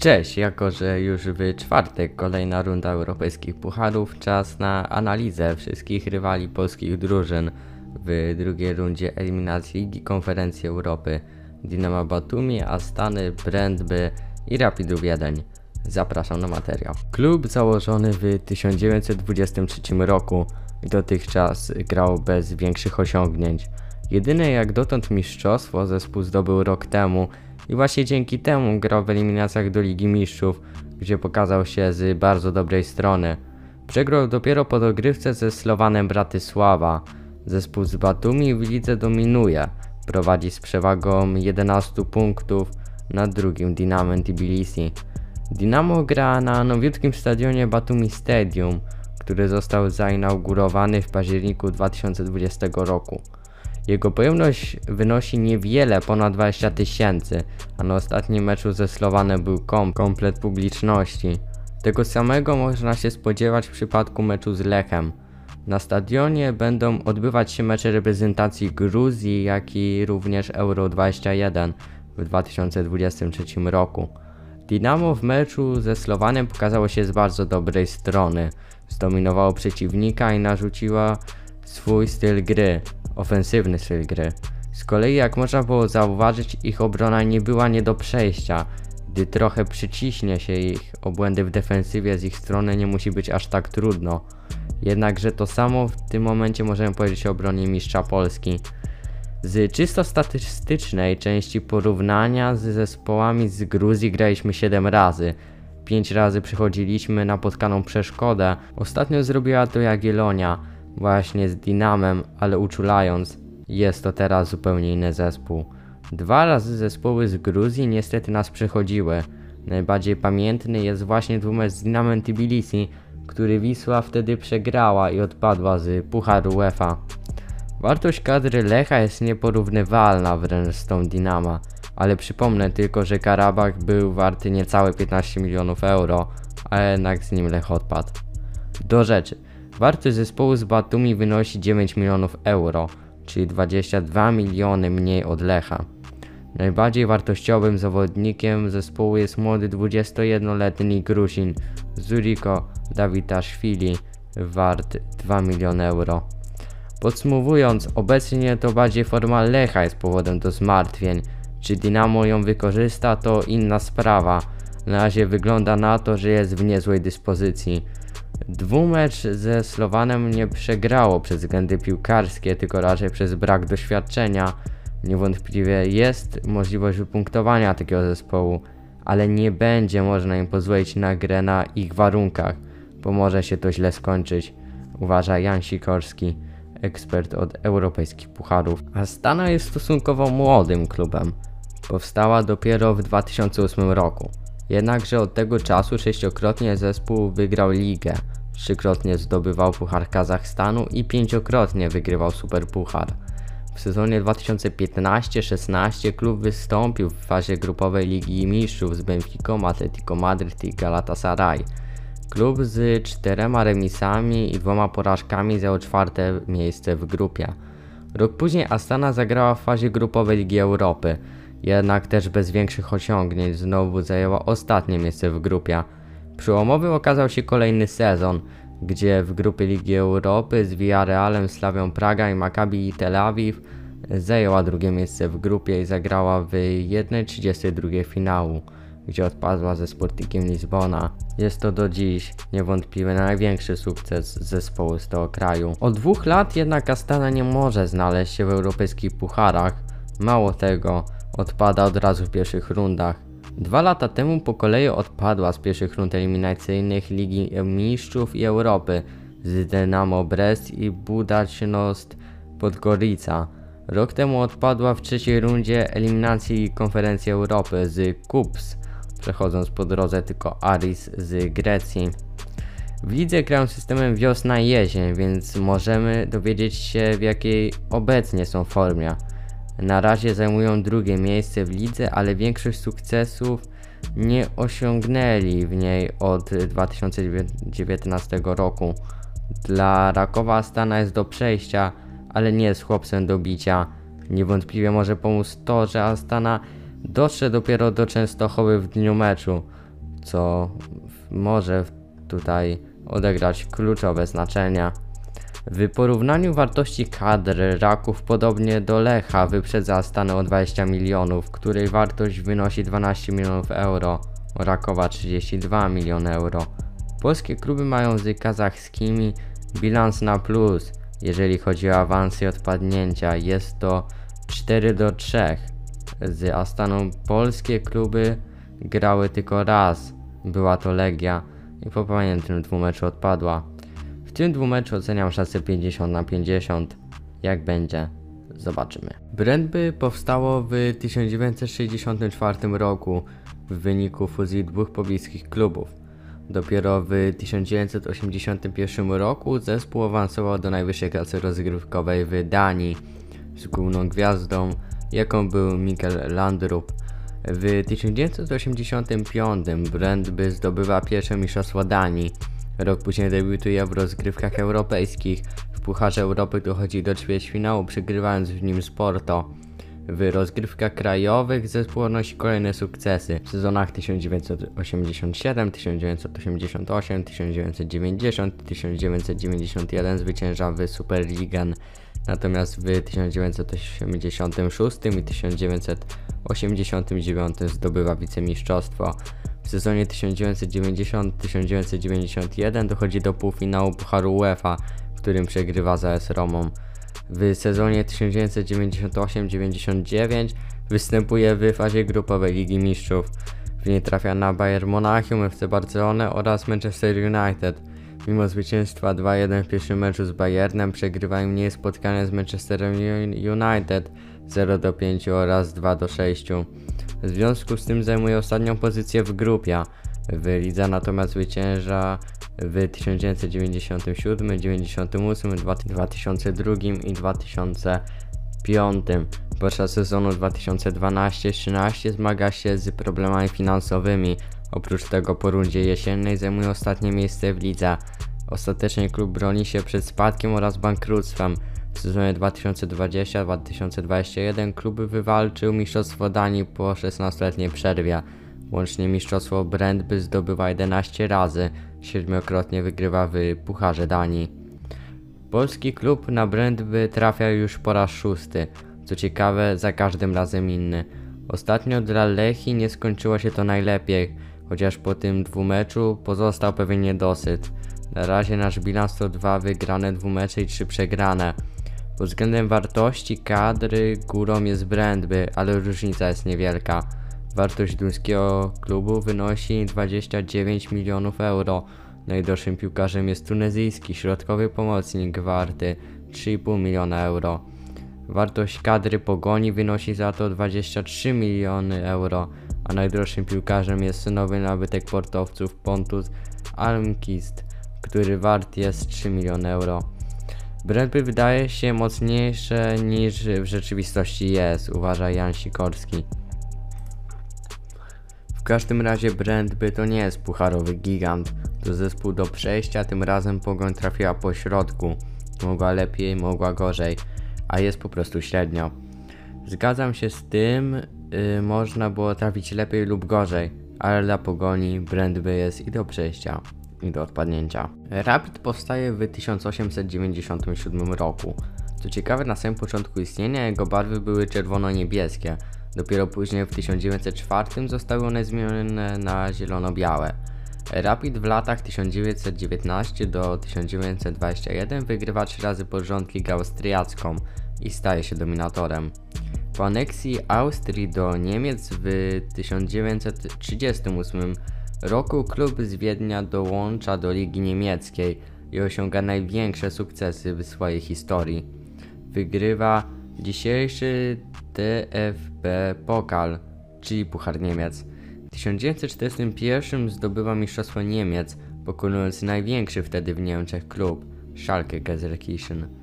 Cześć, jako że już w czwartek kolejna runda europejskich pucharów, czas na analizę wszystkich rywali polskich drużyn w drugiej rundzie eliminacji Ligi Konferencji Europy Dynamo Batumi, Astany, Brandby i Rapidów Wiedeń. Zapraszam na materiał. Klub założony w 1923 roku dotychczas grał bez większych osiągnięć. Jedyne jak dotąd mistrzostwo zespół zdobył rok temu i właśnie dzięki temu grał w eliminacjach do Ligi Mistrzów, gdzie pokazał się z bardzo dobrej strony. Przegrał dopiero po dogrywce ze Slowanem Bratysława. Zespół z Batumi w lidze dominuje. Prowadzi z przewagą 11 punktów nad drugim Dynamem Tbilisi. Dynamo gra na nowiutkim stadionie Batumi Stadium, który został zainaugurowany w październiku 2020 roku. Jego pojemność wynosi niewiele ponad 20 tysięcy, a na ostatnim meczu ze Slowanem był kom komplet publiczności. Tego samego można się spodziewać w przypadku meczu z Lechem. Na stadionie będą odbywać się mecze reprezentacji Gruzji, jak i również Euro 21 w 2023 roku. Dynamo w meczu ze Slowanem pokazało się z bardzo dobrej strony. Zdominowało przeciwnika i narzuciła swój styl gry ofensywny styl gry. Z kolei jak można było zauważyć ich obrona nie była nie do przejścia. Gdy trochę przyciśnie się ich obłędy w defensywie z ich strony nie musi być aż tak trudno. Jednakże to samo w tym momencie możemy powiedzieć o obronie mistrza Polski. Z czysto statystycznej części porównania z zespołami z Gruzji graliśmy 7 razy. 5 razy przychodziliśmy na potkaną przeszkodę. Ostatnio zrobiła to Jagiellonia właśnie z Dinamem, ale uczulając, jest to teraz zupełnie inny zespół. Dwa razy zespoły z Gruzji niestety nas przechodziły. Najbardziej pamiętny jest właśnie dwumecz z Dinamem Tbilisi, który Wisła wtedy przegrała i odpadła z Pucharu UEFA. Wartość kadry Lecha jest nieporównywalna wręcz z tą Dinama, ale przypomnę tylko, że Karabach był warty niecałe 15 milionów euro, a jednak z nim Lech odpadł. Do rzeczy. Wartość zespołu z Batumi wynosi 9 milionów euro, czyli 22 miliony mniej od Lecha. Najbardziej wartościowym zawodnikiem zespołu jest młody 21-letni Grusin Zuriko Dawitaszwili, wart 2 miliony euro. Podsumowując, obecnie to bardziej forma Lecha jest powodem do zmartwień. Czy Dynamo ją wykorzysta to inna sprawa. Na razie wygląda na to, że jest w niezłej dyspozycji. Dwumecz ze Slowanem nie przegrało przez względy piłkarskie, tylko raczej przez brak doświadczenia. Niewątpliwie jest możliwość wypunktowania takiego zespołu, ale nie będzie można im pozwolić na grę na ich warunkach, bo może się to źle skończyć, uważa Jan Sikorski, ekspert od europejskich pucharów. Astana jest stosunkowo młodym klubem. Powstała dopiero w 2008 roku. Jednakże od tego czasu sześciokrotnie zespół wygrał ligę, trzykrotnie zdobywał Puchar Kazachstanu i pięciokrotnie wygrywał Superpuchar. W sezonie 2015-16 klub wystąpił w fazie grupowej Ligi Mistrzów z Benfica, Atletico Madryt i Galatasaray. Klub z czterema remisami i dwoma porażkami zajął czwarte miejsce w grupie. Rok później Astana zagrała w fazie grupowej Ligi Europy jednak też bez większych osiągnięć znowu zajęła ostatnie miejsce w grupie. Przełomowy okazał się kolejny sezon, gdzie w grupie Ligi Europy z Villarrealem, Slawią Praga i Maccabi Tel Awiw zajęła drugie miejsce w grupie i zagrała w 1.32 finału, gdzie odpadła ze Sportingiem Lizbona. Jest to do dziś niewątpliwie największy sukces zespołu z tego kraju. Od dwóch lat jednak Astana nie może znaleźć się w europejskich pucharach. Mało tego, odpada od razu w pierwszych rundach. Dwa lata temu po kolei odpadła z pierwszych rund eliminacyjnych Ligi Mistrzów i Europy z Dynamo Brest i Budacnost Podgorica. Rok temu odpadła w trzeciej rundzie eliminacji Konferencji Europy z KUPS, przechodząc po drodze tylko Aris z Grecji. W lidze grają systemem wiosna-jesień, więc możemy dowiedzieć się w jakiej obecnie są formie. Na razie zajmują drugie miejsce w lidze, ale większość sukcesów nie osiągnęli w niej od 2019 roku. Dla Rakowa Stana jest do przejścia, ale nie jest chłopcem do bicia. Niewątpliwie może pomóc to, że Astana dotrze dopiero do Częstochowy w dniu meczu. co może tutaj odegrać kluczowe znaczenie. W porównaniu wartości kadr Raków podobnie do Lecha wyprzedza Stanę o 20 milionów, której wartość wynosi 12 milionów euro, Rakowa 32 miliony euro. Polskie kluby mają z kazachskimi bilans na plus, jeżeli chodzi o awansy i odpadnięcia. Jest to 4 do 3. Z Astaną polskie kluby grały tylko raz. Była to Legia i po pamiętnym dwumeczu odpadła. W tym dwumeczu oceniam szansę 50 na 50. Jak będzie, zobaczymy. Brandby powstało w 1964 roku w wyniku fuzji dwóch pobliskich klubów. Dopiero w 1981 roku zespół awansował do najwyższej klasy rozgrywkowej w Danii z główną gwiazdą, jaką był Mikkel Landrup. W 1985 Brandby zdobywa pierwsze mistrzostwo Danii. Rok później debiutuje w rozgrywkach europejskich. W Pucharze Europy dochodzi do ćwierćfinału, przegrywając w nim Sporto. W rozgrywkach krajowych zespół odnosi kolejne sukcesy w sezonach 1987, 1988, 1990, 1991 zwycięża w Superligan, natomiast w 1986 i 1989 zdobywa wicemistrzostwo. Sezonie 1990-1991 dochodzi do półfinału Pucharu UEFA, w którym przegrywa za AS Romą. W sezonie 1998-99 występuje w fazie grupowej Ligi Mistrzów. W niej trafia na Bayern Monachium, FC Barcelonę oraz Manchester United. Mimo zwycięstwa 2-1 w pierwszym meczu z Bayernem przegrywa mniej spotkania z Manchesterem United 0-5 oraz 2-6. W związku z tym zajmuje ostatnią pozycję w grupie. W lidze natomiast zwycięża w 1997, 98, 2002 i 2005. Podczas sezonu 2012-13 zmaga się z problemami finansowymi. Oprócz tego po rundzie jesiennej zajmuje ostatnie miejsce w lidze. Ostatecznie klub broni się przed spadkiem oraz bankructwem. W sezonie 2020-2021 klub wywalczył Mistrzostwo Danii po 16-letniej przerwie. Łącznie Mistrzostwo Brandby zdobywa 11 razy, siedmiokrotnie wygrywa w Pucharze Danii. Polski klub na Brandby trafia już po raz szósty. Co ciekawe, za każdym razem inny. Ostatnio dla Lechi nie skończyło się to najlepiej, chociaż po tym dwumeczu pozostał pewien niedosyt. Na razie nasz bilans to dwa wygrane dwumecze i trzy przegrane. Pod względem wartości kadry górą jest Brandby, ale różnica jest niewielka. Wartość duńskiego klubu wynosi 29 milionów euro. Najdroższym piłkarzem jest tunezyjski środkowy pomocnik warty 3,5 miliona euro. Wartość kadry Pogoni wynosi za to 23 miliony euro, a najdroższym piłkarzem jest nowy nabytek portowców Pontus Almkist, który wart jest 3 miliony euro. Brandby wydaje się mocniejsze niż w rzeczywistości jest, uważa Jan Sikorski. W każdym razie Brandby to nie jest pucharowy gigant, to zespół do przejścia, tym razem Pogoń trafiła po środku. Mogła lepiej, mogła gorzej, a jest po prostu średnio. Zgadzam się z tym, yy, można było trafić lepiej lub gorzej, ale dla Pogoni Brandby jest i do przejścia, i do odpadnięcia. Rapid powstaje w 1897 roku. Co ciekawe, na samym początku istnienia jego barwy były czerwono-niebieskie, Dopiero później w 1904 zostały one zmienione na zielono-białe. Rapid w latach 1919 do 1921 wygrywa trzy razy pod rząd Ligę Austriacką i staje się dominatorem. Po aneksji Austrii do Niemiec w 1938 roku klub z Wiednia dołącza do Ligi Niemieckiej i osiąga największe sukcesy w swojej historii. Wygrywa dzisiejszy DFB Pokal, czyli Puchar Niemiec. W 1941 zdobywa Mistrzostwo Niemiec, pokonując największy wtedy w Niemczech klub Schalke Gelsenkirchen.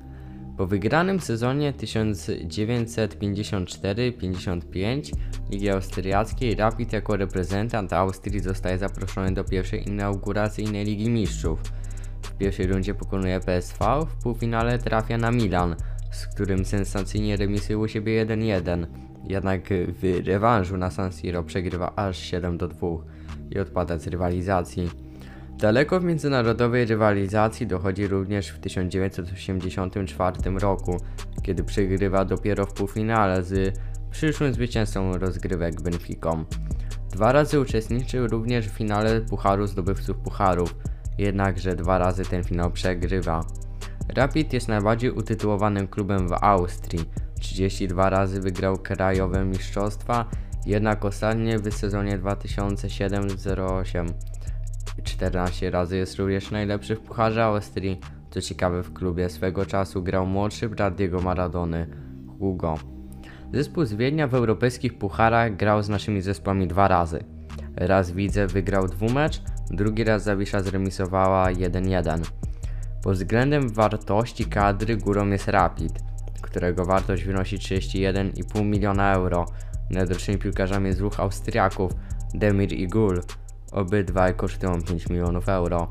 Po wygranym sezonie 1954-55 Ligi Austriackiej Rapid jako reprezentant Austrii zostaje zaproszony do pierwszej inauguracyjnej Ligi Mistrzów. W pierwszej rundzie pokonuje PSV, w półfinale trafia na Milan – z którym sensacyjnie remisuje siebie 1-1. Jednak w rewanżu na San Siro przegrywa aż 7 do 2. i odpada z rywalizacji. Daleko w międzynarodowej rywalizacji dochodzi również w 1984 roku, kiedy przegrywa dopiero w półfinale z przyszłym zwycięzcą rozgrywek Benficą. Dwa razy uczestniczył również w finale Pucharu Zdobywców Pucharów, jednakże dwa razy ten finał przegrywa. Rapid jest najbardziej utytułowanym klubem w Austrii. 32 razy wygrał krajowe mistrzostwa, jednak ostatnie w sezonie 2007-08. 14 razy jest również najlepszy w Pucharze Austrii. Co ciekawe, w klubie swego czasu grał młodszy brat Diego Maradony, Hugo. Zespół z Wiednia w europejskich pucharach grał z naszymi zespołami dwa razy. Raz Widze wygrał dwumecz, drugi raz Zawisza zremisowała 1-1. Pod względem wartości kadry górą jest Rapid, którego wartość wynosi 31,5 miliona euro. Najdroższymi piłkarzami jest dwóch Austriaków, Demir i Gul. Obydwaj kosztują 5 milionów euro.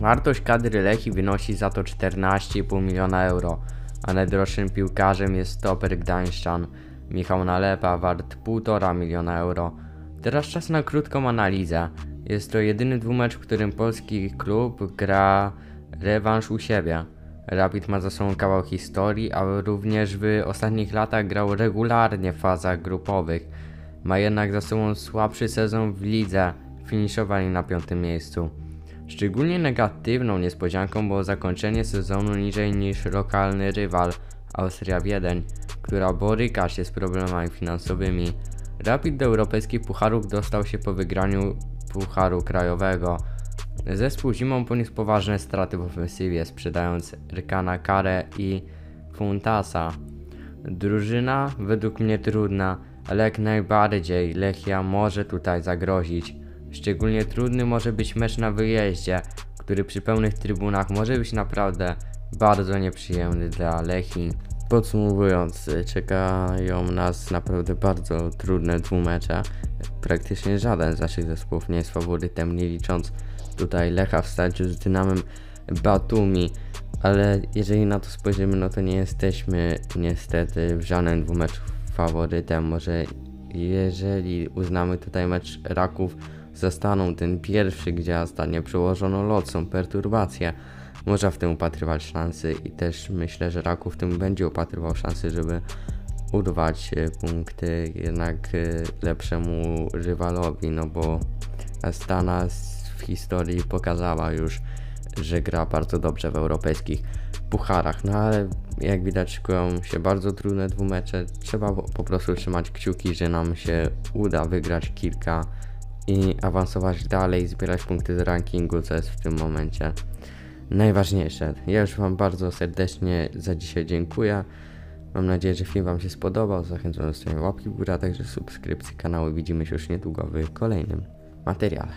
Wartość kadry Lechi wynosi za to 14,5 miliona euro, a najdroższym piłkarzem jest stoper Gdańszczan, Michał Nalepa, wart 1,5 miliona euro. Teraz czas na krótką analizę. Jest to jedyny dwumecz, w którym polski klub gra rewanż u siebie. Rapid ma za sobą kawał historii, a również w ostatnich latach grał regularnie w fazach grupowych. Ma jednak za sobą słabszy sezon w lidze, finiszowali na piątym miejscu. Szczególnie negatywną niespodzianką było zakończenie sezonu niżej niż lokalny rywal Austria Wiedeń, która boryka się z problemami finansowymi. Rapid do europejskich pucharów dostał się po wygraniu pucharu krajowego. Zespół zimą poniósł poważne straty w ofensywie, sprzedając Rykana Kare i Funtasa. Drużyna według mnie trudna, ale jak najbardziej Lechia może tutaj zagrozić. Szczególnie trudny może być mecz na wyjeździe, który przy pełnych trybunach może być naprawdę bardzo nieprzyjemny dla Lechi. Podsumowując, czekają nas naprawdę bardzo trudne dwumecze. Praktycznie żaden z naszych zespołów nie jest faworytem, nie licząc tutaj Lecha w starciu z Dynamem Batumi. Ale jeżeli na to spojrzymy, no to nie jesteśmy niestety w żadnym dwumeczu faworytem. Może jeżeli uznamy tutaj mecz Raków zastaną ten pierwszy, gdzie ostatnio przełożono lot, są perturbacje. Można w tym upatrywać szansy i też myślę, że Raków w tym będzie upatrywał szansy, żeby urwać e, punkty jednak e, lepszemu rywalowi, no bo Astana w historii pokazała już, że gra bardzo dobrze w europejskich pucharach, no ale jak widać szykują się bardzo trudne dwumecze, trzeba po prostu trzymać kciuki, że nam się uda wygrać kilka i awansować dalej, zbierać punkty z rankingu, co jest w tym momencie najważniejsze. Ja już Wam bardzo serdecznie za dzisiaj dziękuję. Mam nadzieję, że film Wam się spodobał. Zachęcam do zostawienia łapki w górę, a także subskrypcji kanału. Widzimy się już niedługo w kolejnym materiale.